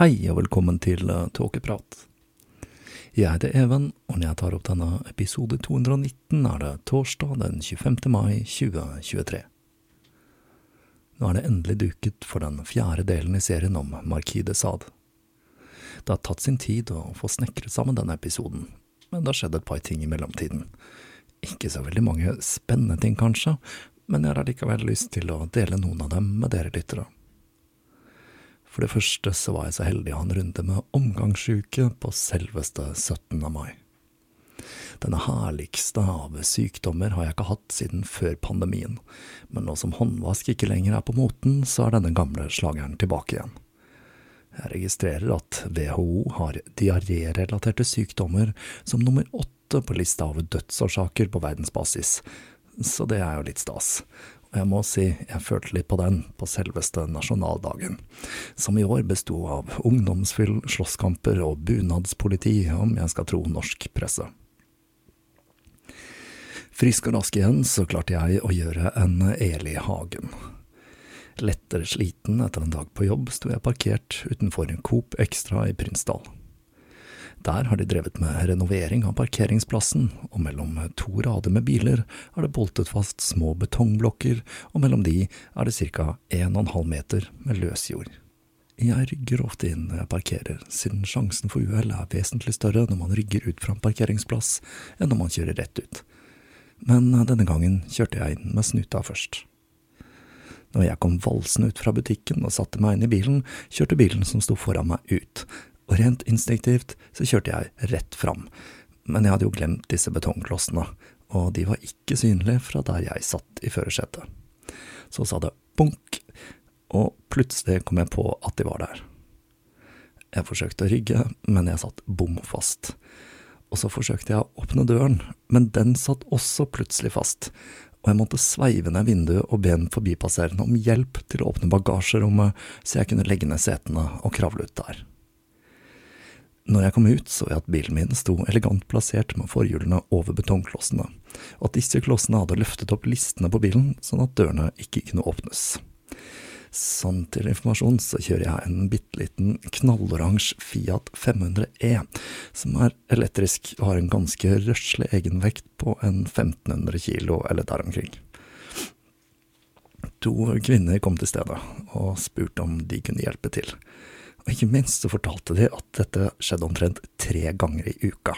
Hei og velkommen til uh, Tåkeprat. Jeg heter Even, og når jeg tar opp denne episode 219, er det torsdag den 25. mai 2023. Nå er det endelig duket for den fjerde delen i serien om Marquis de Sade. Det har tatt sin tid å få snekret sammen denne episoden, men det har skjedd et par ting i mellomtiden. Ikke så veldig mange spennende ting, kanskje, men jeg har likevel lyst til å dele noen av dem med dere lyttere. For det første så var jeg så heldig å ha en runde med omgangssjuke på selveste 17. mai. Denne herligste av sykdommer har jeg ikke hatt siden før pandemien, men nå som håndvask ikke lenger er på moten, så er denne gamle slageren tilbake igjen. Jeg registrerer at WHO har diarérelaterte sykdommer som nummer åtte på lista av dødsårsaker på verdensbasis, så det er jo litt stas, jeg må si jeg følte litt på den på selveste nasjonaldagen, som i år besto av ungdomsfyll, slåsskamper og bunadspoliti, om jeg skal tro norsk presse. Frisk og rask igjen så klarte jeg å gjøre en Eli Hagen. Lettere sliten etter en dag på jobb sto jeg parkert utenfor Coop Extra i Prinsdal. Der har de drevet med renovering av parkeringsplassen, og mellom to rader med biler er det boltet fast små betongblokker, og mellom de er det ca. 1,5 meter med løsjord. Jeg rygger ofte inn når jeg parkerer, siden sjansen for uhell er vesentlig større når man rygger ut fra en parkeringsplass enn når man kjører rett ut. Men denne gangen kjørte jeg inn med snuta først. Når jeg kom valsende ut fra butikken og satte meg inn i bilen, kjørte bilen som sto foran meg ut, og rent instinktivt så kjørte jeg rett fram, men jeg hadde jo glemt disse betongklossene, og de var ikke synlige fra der jeg satt i førersetet. Så sa det bunk, og plutselig kom jeg på at de var der. Jeg forsøkte å rygge, men jeg satt bom fast. Og så forsøkte jeg å åpne døren, men den satt også plutselig fast, og jeg måtte sveive ned vinduet og be en forbipasserende om hjelp til å åpne bagasjerommet så jeg kunne legge ned setene og kravle ut der. Når jeg kom ut, så jeg at bilen min sto elegant plassert med forhjulene over betongklossene, og at disse klossene hadde løftet opp listene på bilen sånn at dørene ikke kunne åpnes. Sånn til informasjon så kjører jeg en bitte liten knalloransje Fiat 500E, som er elektrisk og har en ganske røslig egenvekt på en 1500 kilo eller der omkring. To kvinner kom til stedet og spurte om de kunne hjelpe til. Og ikke minst så fortalte de at dette skjedde omtrent tre ganger i uka.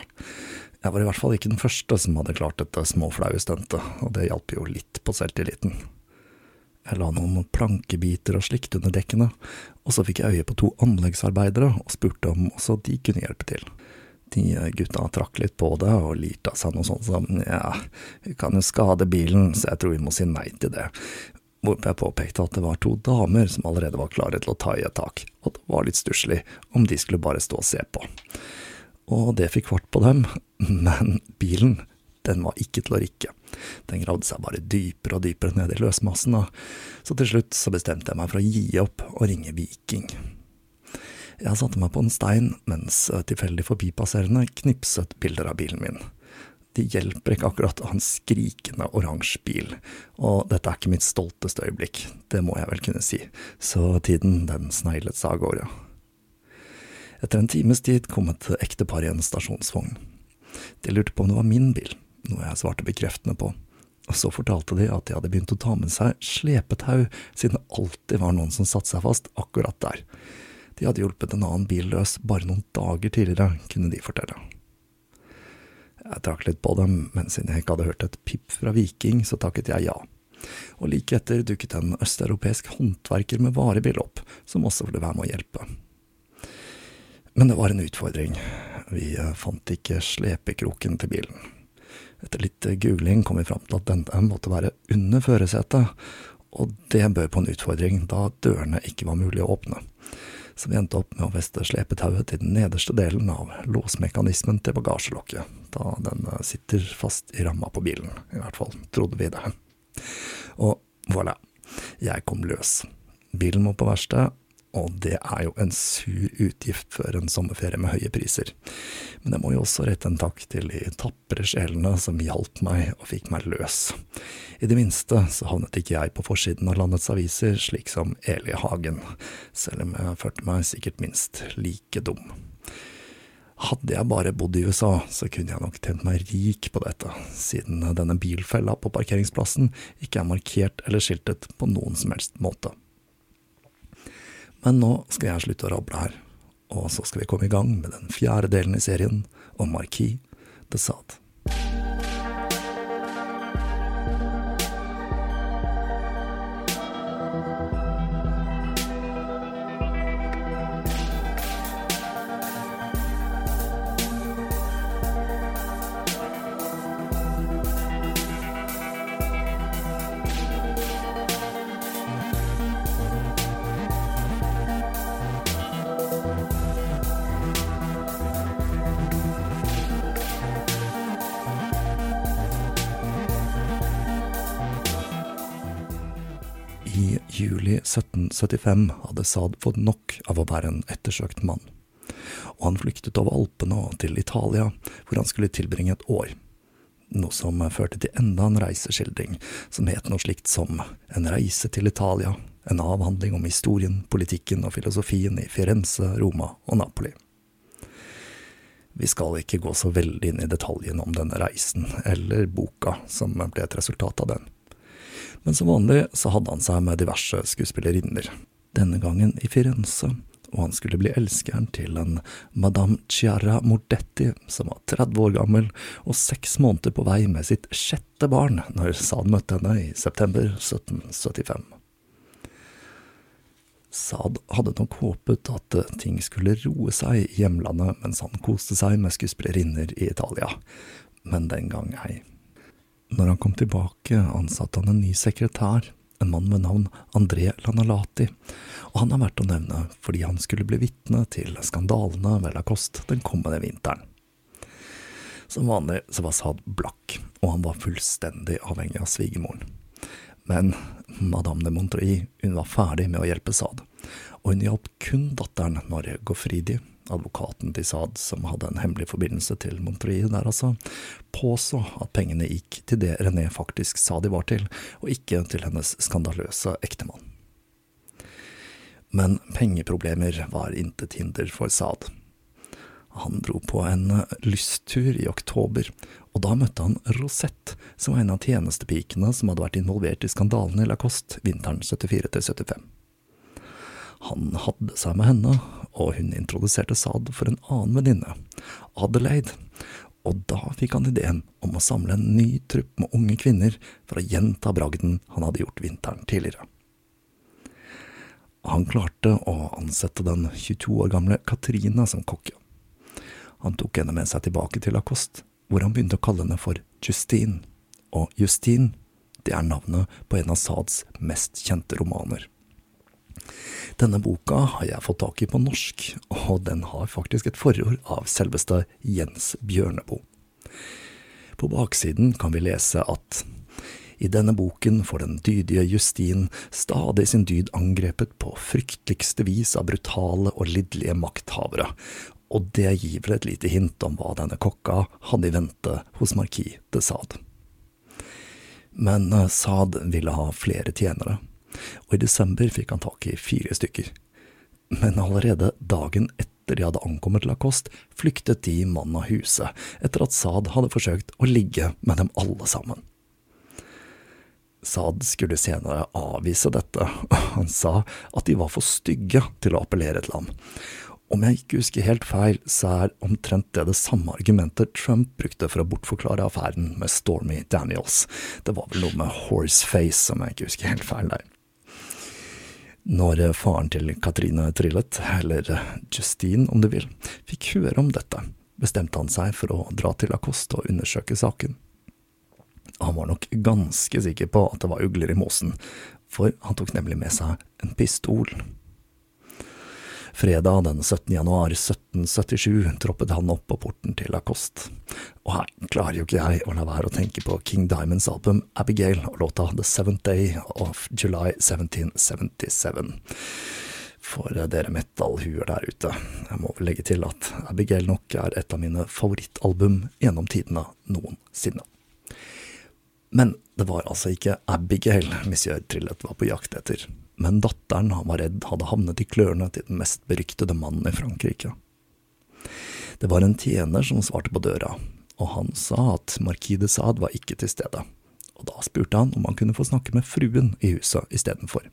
Jeg var i hvert fall ikke den første som hadde klart dette småflaue stuntet, og det hjalp jo litt på selvtilliten. Jeg la noen plankebiter og slikt under dekkene, og så fikk jeg øye på to anleggsarbeidere og spurte om også de kunne hjelpe til. De gutta trakk litt på det og lirte av seg noe sånt som ja, vi kan jo skade bilen, så jeg tror vi må si nei til det. Hvorpå jeg påpekte at det var to damer som allerede var klare til å ta i et tak, og det var litt stusslig om de skulle bare stå og se på. Og det fikk fart på dem, men bilen, den var ikke til å rikke. Den gravde seg bare dypere og dypere ned i løsmassen, så til slutt så bestemte jeg meg for å gi opp og ringe Viking. Jeg satte meg på en stein mens tilfeldig forbipasserende knipset bilder av bilen min. Det hjelper ikke akkurat å ha en skrikende oransje bil, og dette er ikke mitt stolteste øyeblikk, det må jeg vel kunne si, så tiden den sneglet seg av gårde. Etter en times tid kom et ektepar i en stasjonsvogn. De lurte på om det var min bil, noe jeg svarte bekreftende på. Og så fortalte de at de hadde begynt å ta med seg slepetau, siden det alltid var noen som satte seg fast akkurat der. De hadde hjulpet en annen bil løs bare noen dager tidligere, kunne de fortelle. Jeg trakk litt på dem, men siden jeg ikke hadde hørt et pip fra Viking, så takket jeg ja. Og like etter dukket en østeuropeisk håndverker med varebil opp, som også ville være med å hjelpe. Men det var en utfordring. Vi fant ikke slepekroken til bilen. Etter litt googling kom vi fram til at denne måtte være under førersetet, og det bød på en utfordring, da dørene ikke var mulig å åpne. Så vi endte opp med å feste slepetauet til den nederste delen av låsmekanismen til bagasjelokket, da den sitter fast i ramma på bilen, i hvert fall trodde vi det. Og voilà, jeg kom løs. Bilen må på verksted, og det er jo en sur utgift før en sommerferie med høye priser. Men jeg må jo også rette en takk til de tapre sjelene som hjalp meg og fikk meg løs. I det minste så havnet ikke jeg på forsiden av landets aviser slik som Eli Hagen, selv om jeg følte meg sikkert minst like dum. Hadde jeg bare bodd i USA, så kunne jeg nok tjent meg rik på dette, siden denne bilfella på parkeringsplassen ikke er markert eller skiltet på noen som helst måte. Men nå skal jeg slutte å rable her, og så skal vi komme i gang med den fjerde delen i serien om Marquis de Sade. 1775 hadde Saad fått nok av å være en ettersøkt mann, og han flyktet over Alpene og til Italia, hvor han skulle tilbringe et år, noe som førte til enda en reiseskildring som het noe slikt som En reise til Italia, en avhandling om historien, politikken og filosofien i Firenze, Roma og Napoli. Vi skal ikke gå så veldig inn i detaljene om denne reisen, eller boka som ble et resultat av den. Men som vanlig så hadde han seg med diverse skuespillerinner, denne gangen i Firenze, og han skulle bli elskeren til en madame Chiara Mordetti, som var 30 år gammel og seks måneder på vei med sitt sjette barn når Saad møtte henne i september 1775. Saad hadde nok håpet at ting skulle roe seg i hjemlandet mens han koste seg med skuespillerinner i Italia, men den gang ei. Når han kom tilbake, ansatte han en ny sekretær, en mann med navn André Lanalati, og han er verdt å nevne fordi han skulle bli vitne til skandalene ved Lacoste den kommende vinteren. Som vanlig så var Saad blakk, og han var fullstendig avhengig av svigermoren. Men madame de Montreuil hun var ferdig med å hjelpe Saad, og hun hjalp kun datteren Norge Goffridi, advokaten til Saad, som hadde en hemmelig forbindelse til Montreux der altså, påså at pengene gikk til det René faktisk sa de var til, og ikke til hennes skandaløse ektemann. Men pengeproblemer var intet hinder for Saad. Han dro på en lysttur i oktober, og da møtte han Rosette, som var en av tjenestepikene som hadde vært involvert i skandalen i Lacoste vinteren 74–75. Han hadde seg med henne, og hun introduserte Saad for en annen venninne, Adelaide, og da fikk han ideen om å samle en ny trupp med unge kvinner for å gjenta bragden han hadde gjort vinteren tidligere. Han klarte å ansette den 22 år gamle Katrine som kokke. Han tok henne med seg tilbake til Lacoste, hvor han begynte å kalle henne for Justine, og Justine, det er navnet på en av Sads mest kjente romaner. Denne boka har jeg fått tak i på norsk, og den har faktisk et forord av selveste Jens Bjørneboe. På baksiden kan vi lese at i denne boken får den dydige Justin stadig sin dyd angrepet på frykteligste vis av brutale og lidderlige makthavere, og det gir vel et lite hint om hva denne kokka hadde i vente hos markis de Sade. Men eh, Sade ville ha flere tjenere, og i desember fikk han tak i fire stykker. Men allerede dagen etter de hadde ankommet Lacoste, flyktet de mann av huset, etter at Saad hadde forsøkt å ligge med dem alle sammen. Saad skulle senere avvise dette, og han sa at de var for stygge til å appellere til ham. Om jeg ikke husker helt feil, så er omtrent det det samme argumentet Trump brukte for å bortforklare affæren med Stormy Daniels. Det var vel noe med horseface, om jeg ikke husker helt feil der. Når faren til Katrine trillet, eller Justine om du vil, fikk høre om dette, bestemte han seg for å dra til Lacoste og undersøke saken. Han var nok ganske sikker på at det var ugler i mosen, for han tok nemlig med seg en pistol. Fredag den 17. januar 1777 troppet han opp på porten til Lacoste. Og her klarer jo ikke jeg å la være å tenke på King Diamonds album Abigail og låta The Seventh Day of July 1777. For dere metallhuer der ute, jeg må vel legge til at Abigail nok er et av mine favorittalbum gjennom tidene noensinne. Men det var altså ikke Abigail monsieur Trillet var på jakt etter men datteren han var redd hadde havnet i klørne til den mest beryktede mannen i Frankrike. Det var en tjener som svarte på døra, og han sa at markis de Sade var ikke til stede, og da spurte han om han kunne få snakke med fruen i huset istedenfor.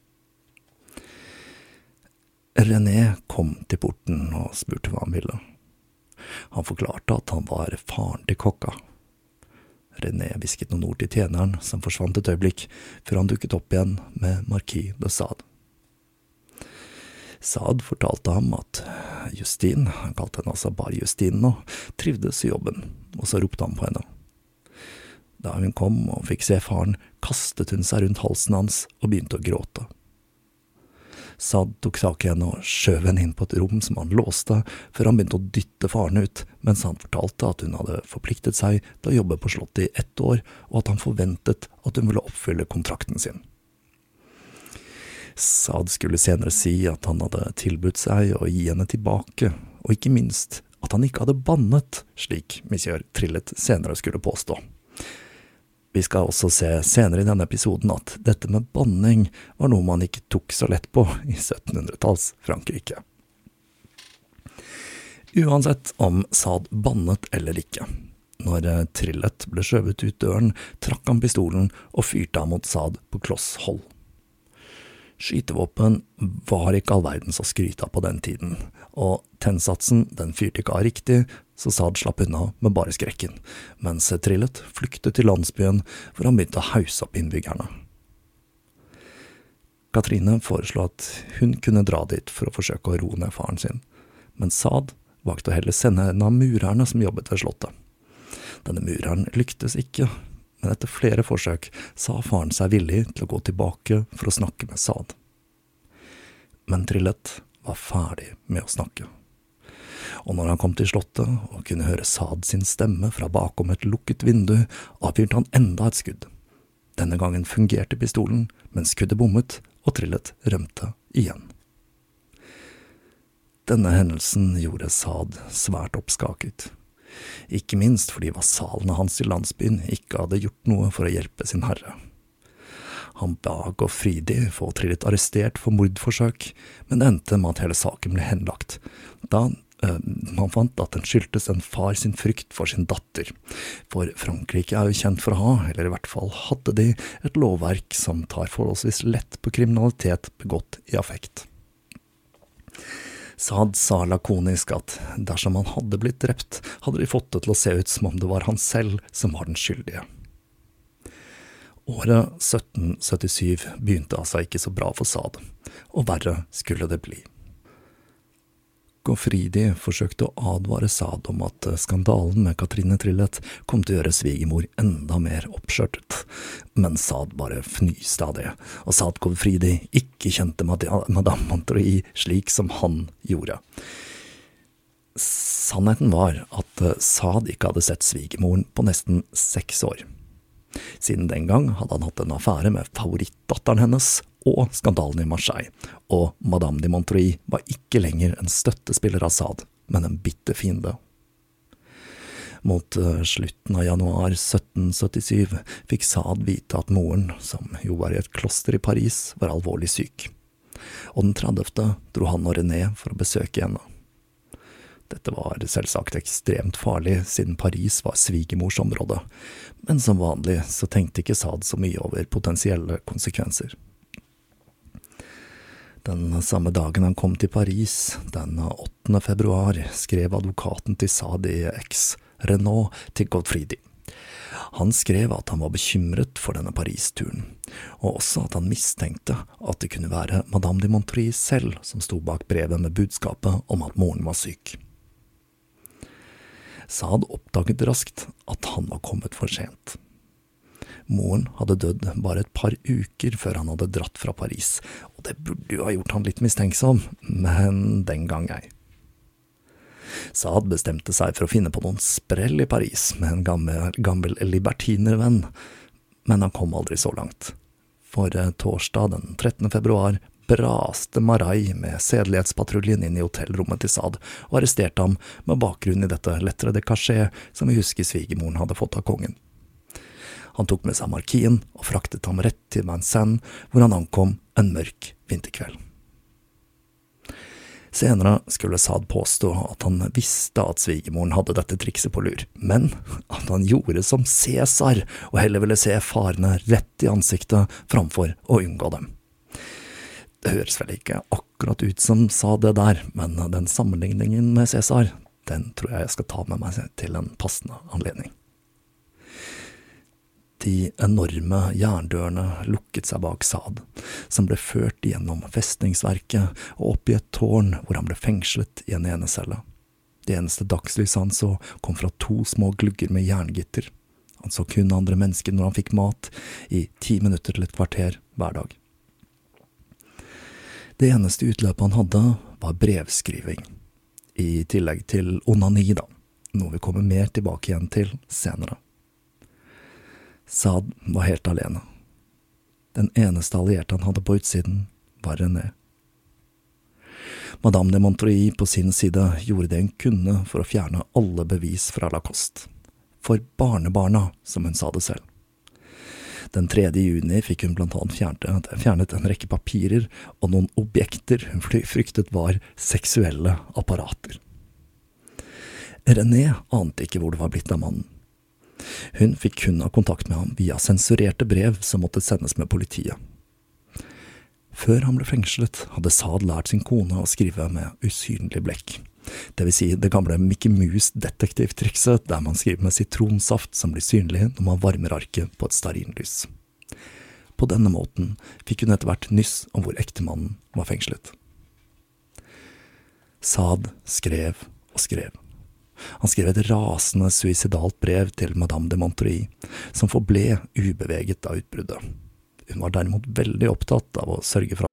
René kom til porten og spurte hva han ville. Han forklarte at han var faren til kokka, René hvisket noen ord til tjeneren, som forsvant et øyeblikk, før han dukket opp igjen med Marquis de Sade. Saad fortalte ham at Justine, han kalte henne altså bare Justine nå, trivdes i jobben, og så ropte han på henne. Da hun kom og fikk se faren, kastet hun seg rundt halsen hans og begynte å gråte. Sad tok tak i henne og skjøv henne inn på et rom som han låste, før han begynte å dytte faren ut, mens han fortalte at hun hadde forpliktet seg til å jobbe på Slottet i ett år, og at han forventet at hun ville oppfylle kontrakten sin. Sad skulle senere si at han hadde tilbudt seg å gi henne tilbake, og ikke minst at han ikke hadde bannet, slik monsieur Trillet senere skulle påstå. Vi skal også se senere i denne episoden at dette med banning var noe man ikke tok så lett på i 1700-talls Frankrike. Uansett om Saad bannet eller ikke. Når Trillet ble skjøvet ut døren, trakk han pistolen og fyrte av mot Saad på kloss hold. Skytevåpen var ikke all verdens å skryte av på den tiden, og tennsatsen den fyrte ikke av riktig, så Saad slapp unna med bare skrekken, mens Trillet flyktet til landsbyen hvor han begynte å hause opp innbyggerne. Katrine foreslo at hun kunne dra dit for å forsøke å roe ned faren sin, men Saad valgte å heller sende en av murerne som jobbet ved slottet. Denne mureren lyktes ikke, men etter flere forsøk sa faren seg villig til å gå tilbake for å snakke med Saad. Men Trillet var ferdig med å snakke. Og når han kom til slottet og kunne høre Saad sin stemme fra bakom et lukket vindu, avfyrte han enda et skudd. Denne gangen fungerte pistolen, men skuddet bommet, og Trillet rømte igjen. Denne hendelsen gjorde Saad svært oppskaket. Ikke minst fordi vasalene hans i landsbyen ikke hadde gjort noe for å hjelpe sin herre. Han ba Gofridi få Trillet arrestert for mordforsøk, men det endte med at hele saken ble henlagt, da man fant at den skyldtes en far sin frykt for sin datter. For Frankrike er jo kjent for å ha, eller i hvert fall hadde de, et lovverk som tar forholdsvis lett på kriminalitet begått i affekt. Saad sa lakonisk at dersom han hadde blitt drept, hadde de fått det til å se ut som om det var han selv som var den skyldige. Året 1777 begynte altså ikke så bra for Saad, og verre skulle det bli. Goffridi forsøkte å advare Sad om at skandalen med Katrine Trillet kom til å gjøre svigermor enda mer oppskjørtet, men Sad bare fnyste av det, og sa at Fridi ikke kjente madame Montreux slik som han gjorde. Sannheten var at Sad ikke hadde sett svigermoren på nesten seks år. Siden den gang hadde han hatt en affære med favorittdatteren hennes, og skandalen i Marseille, og Madame de Montreuil var ikke lenger en støttespiller av Saad, men en bitter fiende. Mot eh, slutten av januar 1777 fikk Saad vite at moren, som jo var i et kloster i Paris, var alvorlig syk, og den 30. dro han og René for å besøke henne. Dette var selvsagt ekstremt farlig, siden Paris var svigermors område, men som vanlig så tenkte ikke Saad så mye over potensielle konsekvenser. Den samme dagen han kom til Paris, den 8. februar, skrev advokaten til Sadi X, Renault, til Godfridi. Han skrev at han var bekymret for denne Paris-turen, og også at han mistenkte at det kunne være Madame de Montreuil selv som sto bak brevet med budskapet om at moren var syk. Saad oppdaget raskt at han var kommet for sent. Moren hadde dødd bare et par uker før han hadde dratt fra Paris, og det burde jo ha gjort han litt mistenksom, men den gang ei. Saad bestemte seg for å finne på noen sprell i Paris med en gammel, gammel libertinervenn, men han kom aldri så langt. For eh, torsdag den 13. februar braste Marai med sedelighetspatruljen inn i hotellrommet til Saad og arresterte ham med bakgrunn i dette lettere de cachet som vi husker svigermoren hadde fått av kongen. Han tok med seg markien og fraktet ham rett til Vincennes, hvor han ankom en mørk vinterkveld. Senere skulle Saad påstå at han visste at svigermoren hadde dette trikset på lur, men at han gjorde som Cæsar og heller ville se farene rett i ansiktet framfor å unngå dem. Det høres vel ikke akkurat ut som sa det der, men den sammenligningen med Cæsar, den tror jeg jeg skal ta med meg til en passende anledning. De enorme jerndørene lukket seg bak Saad, som ble ført gjennom festningsverket og opp i et tårn hvor han ble fengslet i en enecelle. Det eneste dagslyset han så, kom fra to små glugger med jerngitter. Han så kun andre mennesker når han fikk mat, i ti minutter til et kvarter hver dag. Det eneste utløpet han hadde, var brevskriving, i tillegg til onani, da, noe vi kommer mer tilbake igjen til senere. Saad var helt alene. Den eneste allierte han hadde på utsiden, var René. Madame de Montreuil på sin side gjorde det hun kunne for å fjerne alle bevis fra Lacoste. For barnebarna, som hun sa det selv. Den 3. juni fikk hun blant annet fjernet, fjernet en rekke papirer og noen objekter hun fryktet var seksuelle apparater. René ante ikke hvor det var blitt av mannen. Hun fikk kun ha kontakt med ham via sensurerte brev som måtte sendes med politiet. Før han ble fengslet, hadde Saad lært sin kone å skrive med usynlig blekk. Det vil si det gamle Mickey Mouse-detektivtrikset der man skriver med sitronsaft som blir synlig når man varmer arket på et stearinlys. På denne måten fikk hun etter hvert nyss om hvor ektemannen var fengslet. Saad skrev og skrev. Han skrev et rasende suicidalt brev til madame de Montreuil, som forble ubeveget av utbruddet. Hun var derimot veldig opptatt av å sørge for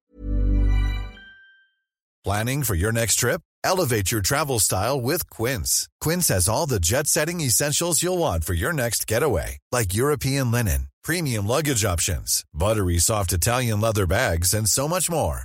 Planning for your next trip? Elevate your travel style with Quince. Quince has all the jet-setting essentials you'll want for your next getaway, like European linen, premium luggage options, buttery soft Italian leather bags, and so much more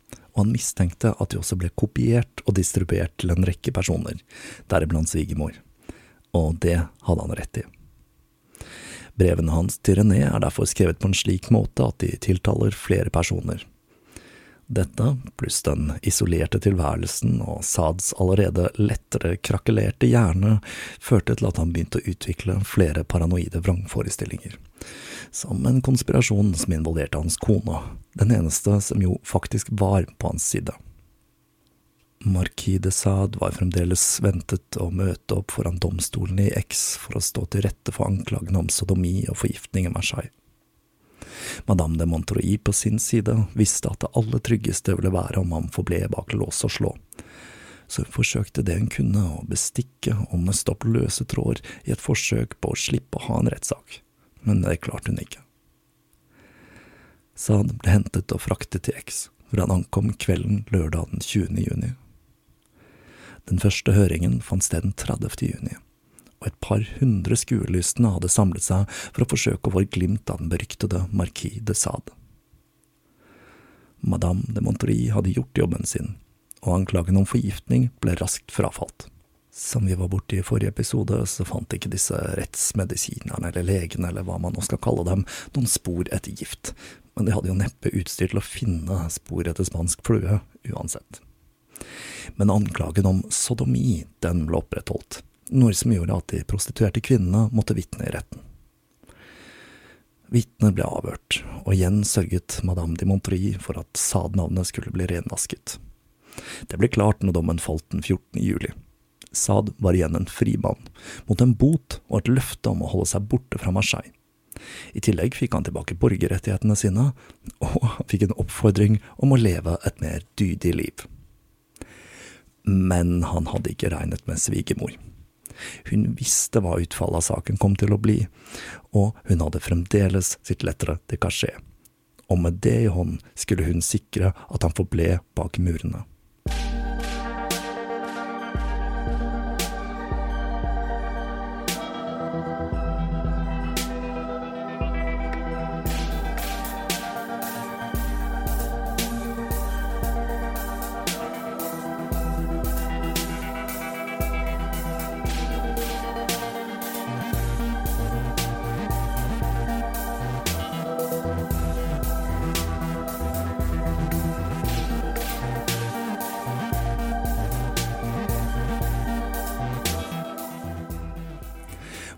og han mistenkte at de også ble kopiert og distribuert til en rekke personer, deriblant svigermor. Og det hadde han rett i. Brevene hans til René er derfor skrevet på en slik måte at de tiltaler flere personer. Dette, pluss den isolerte tilværelsen og Sads allerede lettere krakelerte hjerne, førte til at han begynte å utvikle flere paranoide vrangforestillinger. Som en konspirasjon som involverte hans kone, den eneste som jo faktisk var på hans side. Marquis de Sade var fremdeles ventet å møte opp foran domstolen i X for å stå til rette for anklagene om sodomi og forgiftning i Marseille. Madame de Montreuil på sin side visste at det aller tryggeste ville være om han forble bak lås og slå, så hun forsøkte det hun kunne å bestikke og nøste opp løse tråder i et forsøk på å slippe å ha en rettssak, men det klarte hun ikke. Saad ble hentet og fraktet til X, hvor han ankom kvelden lørdag den 20. juni. Den første høringen fant sted den 30. juni, og et par hundre skuelystne hadde samlet seg for å forsøke å få glimt av den beryktede Marquis de Sade. Madame de Montreuil hadde gjort jobben sin, og anklagen om forgiftning ble raskt frafalt. Som vi var borte i forrige episode, så fant ikke disse rettsmedisinerne eller legene eller hva man nå skal kalle dem, noen spor etter gift, men de hadde jo neppe utstyr til å finne spor etter spansk flue, uansett. Men anklagen om sodomi, den ble opprettholdt, noe som gjorde at de prostituerte kvinnene måtte vitne i retten. Vitnet ble avhørt, og igjen sørget madame de Montreuil for at Sad-navnet skulle bli renvasket. Det ble klart når dommen falt den 14. juli. Sad var igjen en frimann, mot en bot og et løfte om å holde seg borte fra Marseille. I tillegg fikk han tilbake borgerrettighetene sine, og fikk en oppfordring om å leve et mer dydig liv. Men han hadde ikke regnet med svigermor. Hun visste hva utfallet av saken kom til å bli, og hun hadde fremdeles sitt lettere til kasjé. Og med det i hånd skulle hun sikre at han forble bak murene.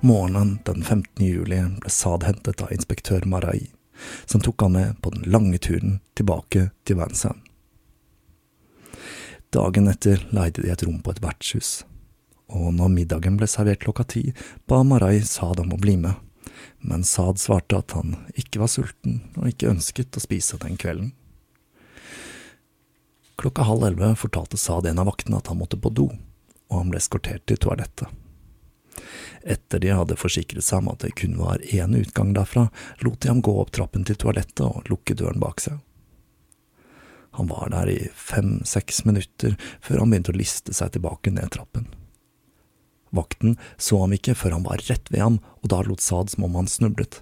Morgenen den 15. juli ble Saad hentet av inspektør Marai, som tok han med på den lange turen tilbake til Vincennes. Dagen etter leide de et rom på et vertshus, og når middagen ble servert klokka ti, ba Marai Saad om å bli med, men Saad svarte at han ikke var sulten og ikke ønsket å spise den kvelden. Klokka halv elleve fortalte Saad en av vaktene at han måtte på do, og han ble eskortert til toalettet. Etter de hadde forsikret seg om at det kun var én utgang derfra, lot de ham gå opp trappen til toalettet og lukke døren bak seg. Han var der i fem–seks minutter før han begynte å liste seg tilbake ned trappen. Vakten så ham ikke før han var rett ved ham, og da lot Saad som om han snublet.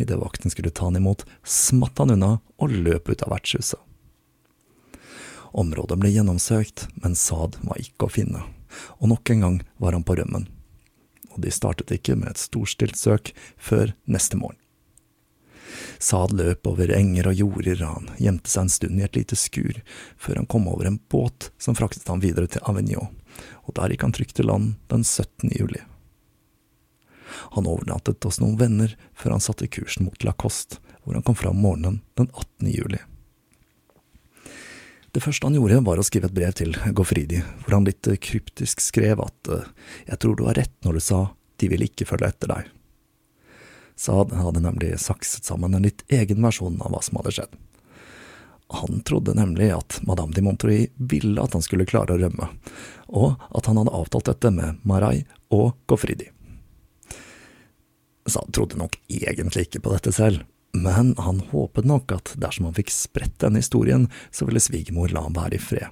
Idet vakten skulle ta han imot, smatt han unna og løp ut av vertshuset. Området ble gjennomsøkt, men Saad var ikke å finne, og nok en gang var han på rømmen og de startet ikke med et storstilt søk før neste morgen. Saad løp over enger og jorder, og han gjemte seg en stund i et lite skur, før han kom over en båt som fraktet ham videre til Avignon, og der gikk han trygt til land den 17. juli. Han overnattet hos noen venner før han satte kursen mot Lacoste, hvor han kom fram morgenen den 18. juli. Det første han gjorde, var å skrive et brev til Gofridi, hvor han litt kryptisk skrev at eh, jeg tror du har rett når du sa de vil ikke følge etter deg. Saad hadde nemlig sakset sammen en litt egen versjon av hva som hadde skjedd. Han trodde nemlig at Madame de Montreuil ville at han skulle klare å rømme, og at han hadde avtalt dette med Marai og Gofridi. Saad trodde nok egentlig ikke på dette selv, men han håpet nok at dersom han fikk spredt denne historien, så ville svigermor la ham være i fred,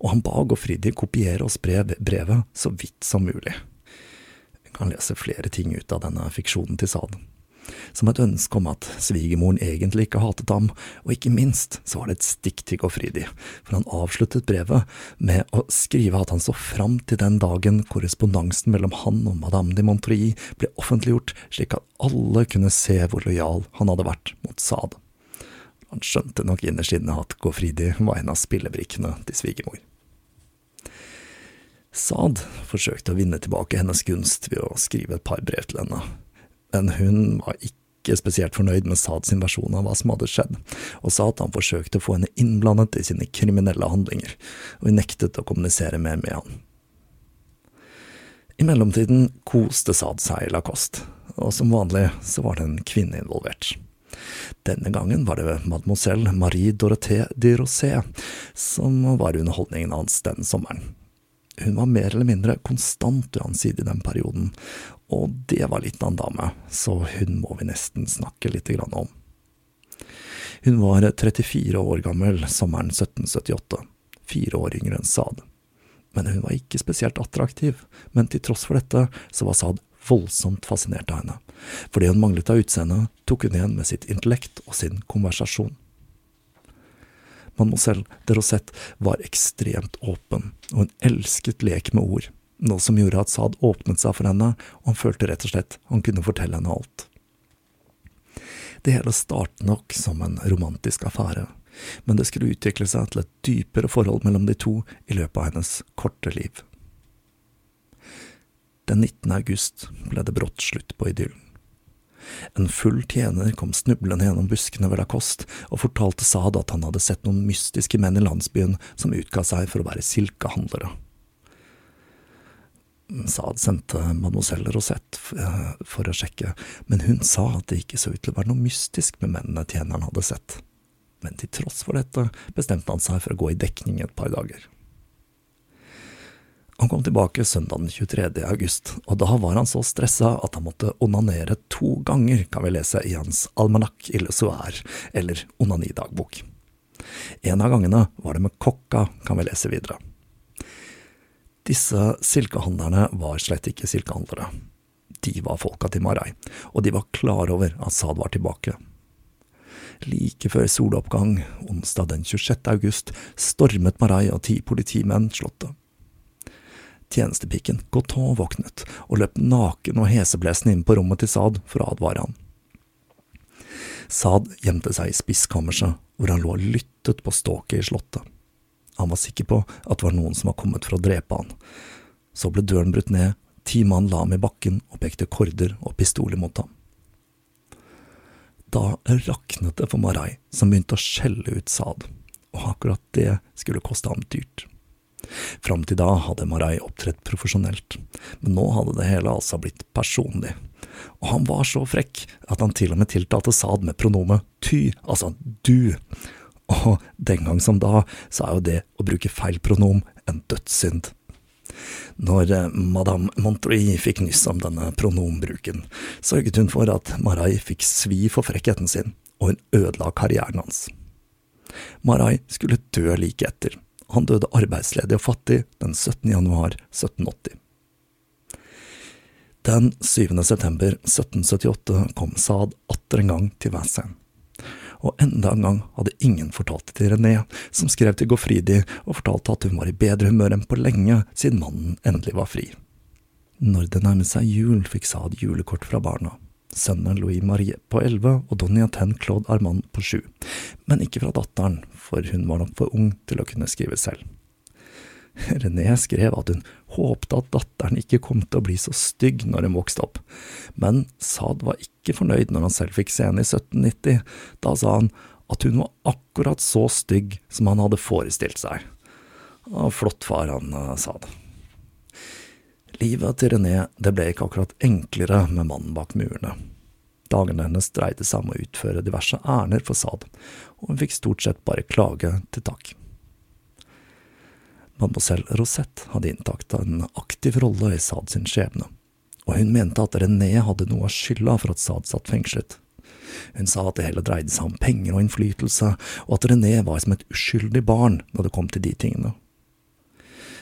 og han ba Goffridi kopiere og spre brevet så vidt som mulig. Vi kan lese flere ting ut av denne fiksjonen til Saad som et ønske om at svigermoren egentlig ikke hatet ham, og ikke minst så var det et stikk til Gofridi, for han avsluttet brevet med å skrive at han så fram til den dagen korrespondansen mellom han og madame de Montreuil ble offentliggjort, slik at alle kunne se hvor lojal han hadde vært mot Saad. Han skjønte nok innerst inne at Gofridi var en av spillebrikkene til svigermor. Saad forsøkte å vinne tilbake hennes gunst ved å skrive et par brev til henne men hun var ikke spesielt fornøyd med Saad sin versjon av hva som hadde skjedd, og sa at han forsøkte å få henne innblandet i sine kriminelle handlinger, og hun nektet å kommunisere mer med han. I mellomtiden koste Saad seg i Lacoste, og som vanlig så var det en kvinne involvert. Denne gangen var det mademoiselle Marie Dorothée de Rosé som var underholdningen hans den sommeren. Hun var mer eller mindre konstant side i den perioden, og det var litt av en dame, så hun må vi nesten snakke litt om. Hun var 34 år gammel sommeren 1778, fire år yngre enn Saad. Men hun var ikke spesielt attraktiv, men til tross for dette så var Saad voldsomt fascinert av henne. Fordi hun manglet av utseende, tok hun igjen med sitt intellekt og sin konversasjon. Mademoiselle de Rosette var ekstremt åpen, og hun elsket lek med ord, noe som gjorde at Saad åpnet seg for henne, og han følte rett og slett han kunne fortelle henne alt. Det hele startet nok som en romantisk affære, men det skulle utvikle seg til et dypere forhold mellom de to i løpet av hennes korte liv. Den 19. august ble det brått slutt på idyllen. En full tjener kom snublende gjennom buskene ved Lacoste og fortalte Saad at han hadde sett noen mystiske menn i landsbyen som utga seg for å være silkehandlere. Saad sendte mademoiselle Rosette eh, for å sjekke, men hun sa at det ikke så ut til å være noe mystisk med mennene tjeneren hadde sett. Men til tross for dette bestemte han seg for å gå i dekning et par dager. Han kom tilbake søndag den 23. august, og da var han så stressa at han måtte onanere to ganger, kan vi lese i hans Almanak il Soir, eller onanidagbok. En av gangene var det med kokka, kan vi lese videre. Disse silkehandlerne var slett ikke silkehandlere. De var folka til Marai, og de var klar over at Sad var tilbake. Like før soloppgang, onsdag den 26. august, stormet Marai og ti politimenn slottet. Tjenestepiken Goton våknet og løp naken og heseblesende inn på rommet til Saad for å advare han. Saad gjemte seg i spiskammerset, hvor han lå og lyttet på ståket i slottet. Han var sikker på at det var noen som var kommet for å drepe han. Så ble døren brutt ned, ti mann la ham i bakken og pekte korder og pistoler mot ham. Da raknet det for Marai, som begynte å skjelle ut Saad, og akkurat det skulle koste ham dyrt. Fram til da hadde Marai opptrådt profesjonelt, men nå hadde det hele altså blitt personlig. Og han var så frekk at han til og med tiltalte Saad med pronomet ty, altså du. Og den gang som da, så er jo det å bruke feil pronom en dødssynd. Når eh, madame Montreuil fikk nyss om denne pronombruken, sørget hun for at Marai fikk svi for frekkheten sin, og hun ødela karrieren hans. Marai skulle dø like etter, han døde arbeidsledig og fattig den 17. januar 1780. Den 7. september 1778 kom Saad atter en gang til Vincennes. Og enda en gang hadde ingen fortalt det til René, som skrev til Gofridi og fortalte at hun var i bedre humør enn på lenge siden mannen endelig var fri. Når det nærmet seg jul, fikk Saad julekort fra barna, sønnene Louis Marie på elleve og Donny Ten Claude Armand på sju, men ikke fra datteren, for hun var nok for ung til å kunne skrive selv. René skrev at hun håpte at datteren ikke kom til å bli så stygg når hun vokste opp, men Saad var ikke fornøyd når han selv fikk se henne i 1790. Da sa han at hun var akkurat så stygg som han hadde forestilt seg. Og flott far, han Sad. sa det. Livet til René det ble ikke akkurat enklere med mannen bak murene. Dagene hennes dreide seg om å utføre diverse ærender for Saad, og hun fikk stort sett bare klage til takk. Mademoiselle Rosette hadde inntatt en aktiv rolle i Saad sin skjebne, og hun mente at René hadde noe av skylda for at Saad satt fengslet. Hun sa at det hele dreide seg om penger og innflytelse, og at René var som et uskyldig barn når det kom til de tingene.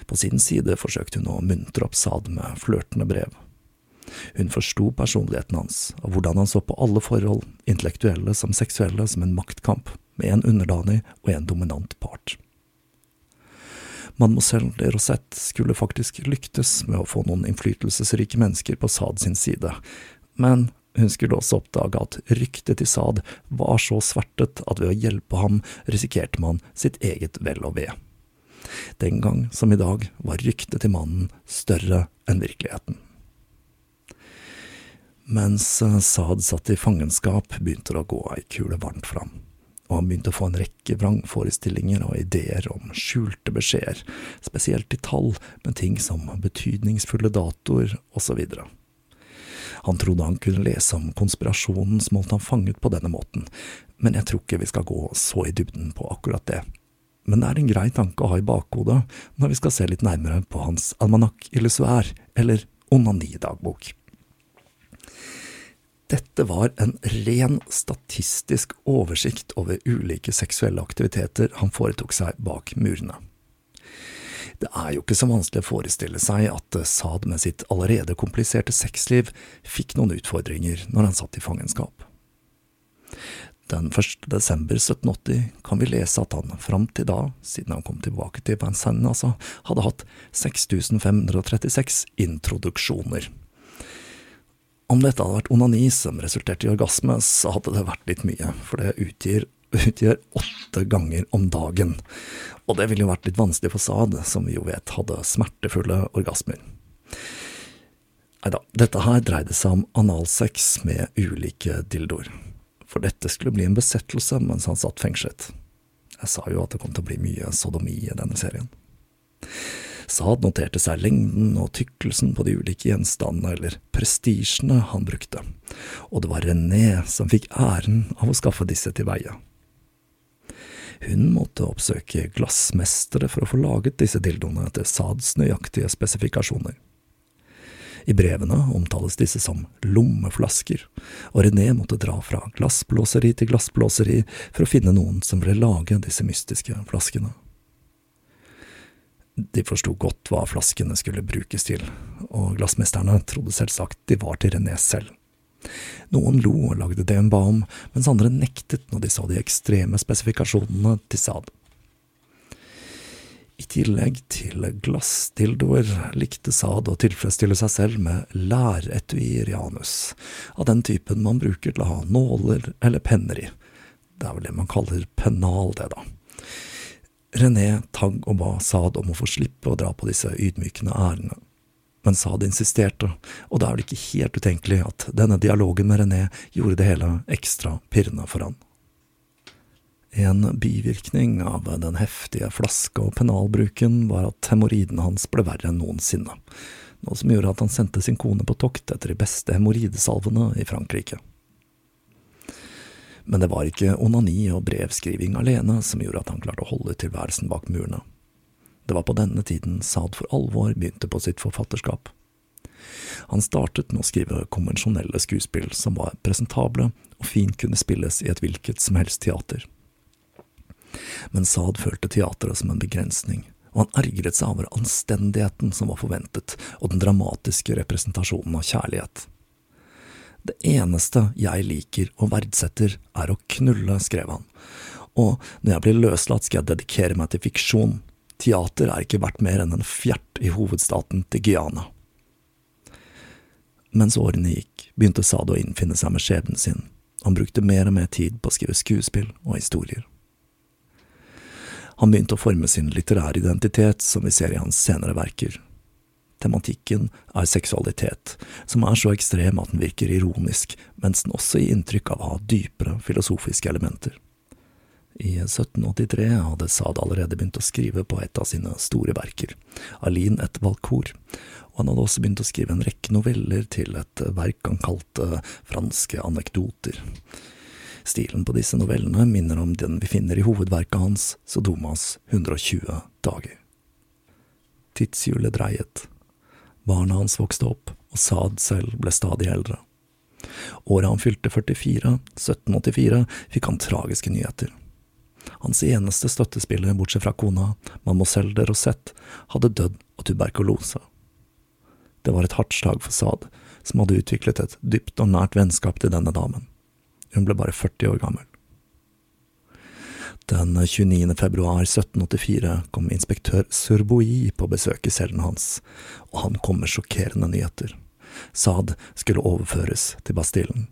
På sin side forsøkte hun å muntre opp Saad med flørtende brev. Hun forsto personligheten hans, og hvordan han så på alle forhold, intellektuelle som seksuelle, som en maktkamp, med en underdanig og en dominant part. Mademoiselle de Rosette skulle faktisk lyktes med å få noen innflytelsesrike mennesker på Saad sin side, men hun skulle også oppdage at ryktet til Saad var så svertet at ved å hjelpe ham risikerte man sitt eget vel og ve. Den gang som i dag var ryktet til mannen større enn virkeligheten. Mens eh, Saad satt i fangenskap, begynte det å gå ei kule varmt fram, og han begynte å få en rekke vrangforestillinger og ideer om skjulte beskjeder, spesielt i tall, med ting som betydningsfulle datoer osv. Han trodde han kunne lese om konspirasjonen som holdt han fanget på denne måten, men jeg tror ikke vi skal gå så i dybden på akkurat det men det er en grei tanke å ha i bakhodet når vi skal se litt nærmere på hans almanakk illusuær, eller onanidagbok. Dette var en ren statistisk oversikt over ulike seksuelle aktiviteter han foretok seg bak murene. Det er jo ikke så vanskelig å forestille seg at Saad med sitt allerede kompliserte sexliv fikk noen utfordringer når han satt i fangenskap. Den 1. desember 1780 kan vi lese at han fram til da, siden han kom tilbake til Vincennes, altså, hadde hatt 6536 introduksjoner. Om dette hadde vært onani som resulterte i orgasme, så hadde det vært litt mye, for det utgjør, utgjør åtte ganger om dagen. Og det ville jo vært litt vanskelig for Saad, som vi jo vet hadde smertefulle orgasmer. Neida, dette her dreide seg om analsex med ulike dildoer for dette skulle bli en besettelse mens han satt fengslet. Jeg sa jo at det kom til å bli mye sodomi i denne serien. Saad noterte seg lengden og tykkelsen på de ulike gjenstandene eller prestisjene han brukte, og det var René som fikk æren av å skaffe disse til veie. Hun måtte oppsøke glassmestere for å få laget disse dildoene etter Saads nøyaktige spesifikasjoner. I brevene omtales disse som lommeflasker, og René måtte dra fra glassblåseri til glassblåseri for å finne noen som ville lage disse mystiske flaskene. De forsto godt hva flaskene skulle brukes til, og glassmesterne trodde selvsagt de var til René selv. Noen lo og lagde det hun ba om, mens andre nektet når de så de ekstreme spesifikasjonene til Saad. I tillegg til glassdildoer likte Saad å tilfredsstille seg selv med læretuier i anus, av den typen man bruker til å ha nåler eller penner i. Det er vel det man kaller pennal, det, da. René tagg og ba Saad om å få slippe å dra på disse ydmykende ærene. Men Saad insisterte, og det er vel ikke helt utenkelig at denne dialogen med René gjorde det hele ekstra pirrende for han. En bivirkning av den heftige flaske- og pennalbruken var at hemoroidene hans ble verre enn noensinne, noe som gjorde at han sendte sin kone på tokt etter de beste hemoroidesalvene i Frankrike. Men det var ikke onani og brevskriving alene som gjorde at han klarte å holde tilværelsen bak murene. Det var på denne tiden Saad for alvor begynte på sitt forfatterskap. Han startet med å skrive konvensjonelle skuespill som var presentable og fint kunne spilles i et hvilket som helst teater men Saad følte teatret som en begrensning, og han ergret seg over anstendigheten som var forventet, og den dramatiske representasjonen av kjærlighet. Det eneste jeg liker og verdsetter, er å knulle, skrev han, og når jeg blir løslatt, skal jeg dedikere meg til fiksjon. Teater er ikke verdt mer enn en fjert i hovedstaten til Guyana. Mens årene gikk, begynte Sade å innfinne seg med skjebnen sin. Han brukte mer og mer tid på å skrive skuespill og historier. Han begynte å forme sin litterære identitet, som vi ser i hans senere verker. Tematikken er seksualitet, som er så ekstrem at den virker ironisk, mens den også gir inntrykk av å ha dypere filosofiske elementer. I 1783 hadde Saad allerede begynt å skrive på et av sine store verker, Aline et valkor, og han hadde også begynt å skrive en rekke noveller til et verk han kalte Franske anekdoter. Stilen på disse novellene minner om den vi finner i hovedverket hans, Sodomas 120 dager. Tidshjulet dreiet. Barna hans vokste opp, og Saad selv ble stadig eldre. Året han fylte 44, 1784, fikk han tragiske nyheter. Hans eneste støttespiller, bortsett fra kona, mademoiselle de Rosette, hadde dødd av tuberkulose. Det var et hardt slag for Saad, som hadde utviklet et dypt og nært vennskap til denne damen. Hun ble bare 40 år gammel. Den 29. februar 1784 kom inspektør Surboi på besøk i cellen hans, og han kom med sjokkerende nyheter. Saad skulle overføres til Bastillen.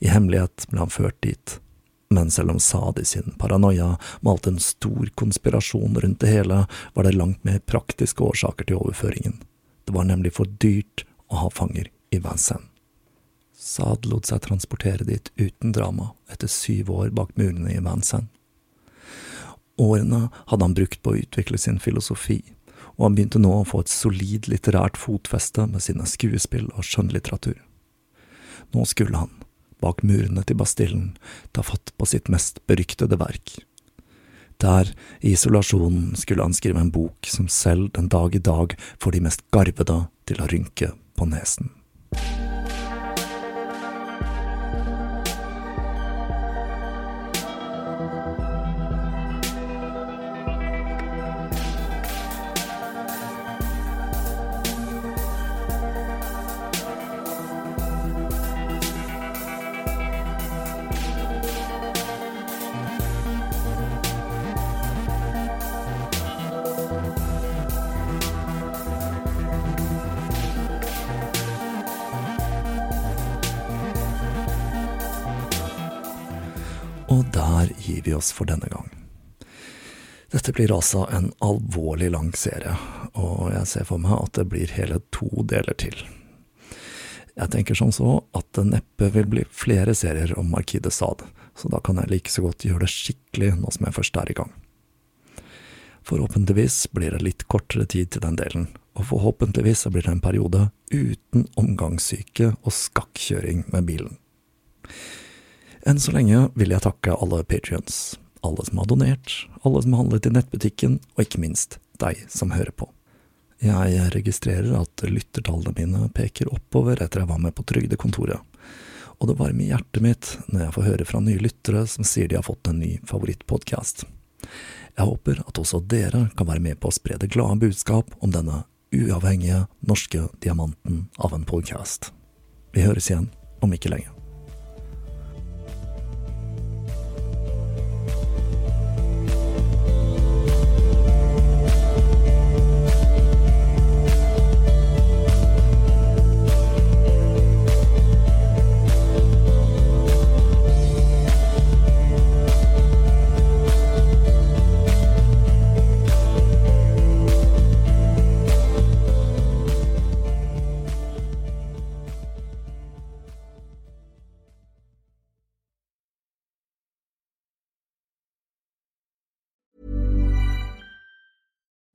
I hemmelighet ble han ført dit, men selv om Saad i sin paranoia malte en stor konspirasjon rundt det hele, var det langt mer praktiske årsaker til overføringen. Det var nemlig for dyrt å ha fanger i Vincennes. Saad lot seg transportere dit uten drama, etter syv år bak murene i Vincennes. Årene hadde han brukt på å utvikle sin filosofi, og han begynte nå å få et solid litterært fotfeste med sine skuespill og skjønnlitteratur. Nå skulle han, bak murene til Bastillen, ta fatt på sitt mest beryktede verk. Der, i isolasjonen, skulle han skrive en bok som selv den dag i dag får de mest garvede til å rynke på nesen. Oss for denne gang. Dette blir altså en alvorlig lang serie, og jeg ser for meg at det blir hele to deler til. Jeg tenker som så at det neppe vil bli flere serier om Marquis de Sade, så da kan jeg like så godt gjøre det skikkelig nå som jeg først er i gang. Forhåpentligvis blir det litt kortere tid til den delen, og forhåpentligvis blir det en periode uten omgangssyke og skakkjøring med bilen. Enn så lenge vil jeg takke alle patrions, alle som har donert, alle som har handlet i nettbutikken, og ikke minst deg som hører på. Jeg registrerer at lyttertallene mine peker oppover etter jeg var med på trygdekontoret, og det varmer hjertet mitt når jeg får høre fra nye lyttere som sier de har fått en ny favorittpodkast. Jeg håper at også dere kan være med på å spre det glade budskap om denne uavhengige norske diamanten av en podkast. Vi høres igjen om ikke lenge.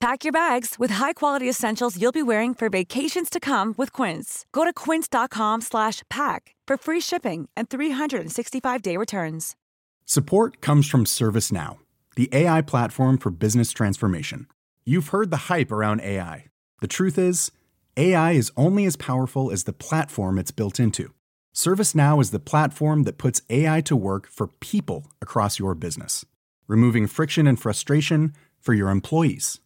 Pack your bags with high-quality essentials you'll be wearing for vacations to come with Quince. Go to quince.com slash pack for free shipping and 365-day returns. Support comes from ServiceNow, the AI platform for business transformation. You've heard the hype around AI. The truth is, AI is only as powerful as the platform it's built into. ServiceNow is the platform that puts AI to work for people across your business, removing friction and frustration, for your employees,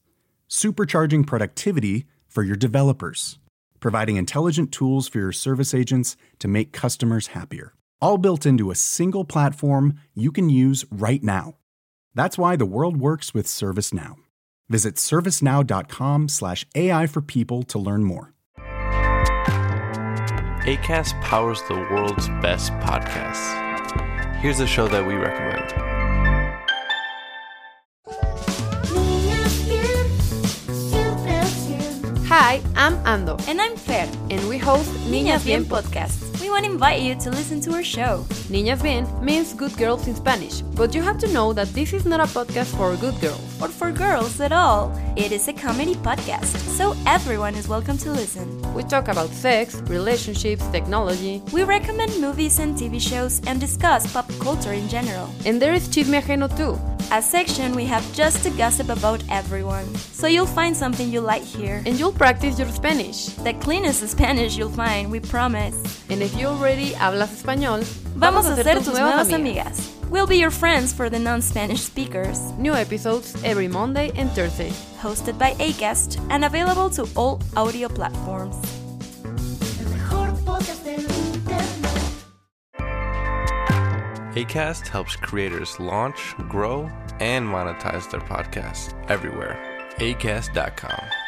supercharging productivity for your developers, providing intelligent tools for your service agents to make customers happier. All built into a single platform you can use right now. That's why the world works with ServiceNow. Visit servicenow.com/slash AI for people to learn more. ACAST powers the world's best podcasts. Here's a show that we recommend. Hi, I'm Ando. And I'm Fer. And we host Niñas Bien podcast. We want to invite you to listen to our show. Niñas Bien means good girls in Spanish, but you have to know that this is not a podcast for good girls. Or for girls at all. It is a comedy podcast, so everyone is welcome to listen. We talk about sex, relationships, technology. We recommend movies and TV shows and discuss pop culture in general. And there is Chisme Ajeno too. A section we have just to gossip about everyone. So you'll find something you like here. And you'll practice your Spanish. The cleanest Spanish you'll find, we promise. And if you already hablas español, vamos, vamos a ser tus, tus nuevas, nuevas amigas. amigas. We'll be your friends for the non-Spanish speakers. New episodes every Monday and Thursday. Hosted by Acast and available to all audio platforms. ACAST helps creators launch, grow, and monetize their podcasts everywhere. ACAST.com.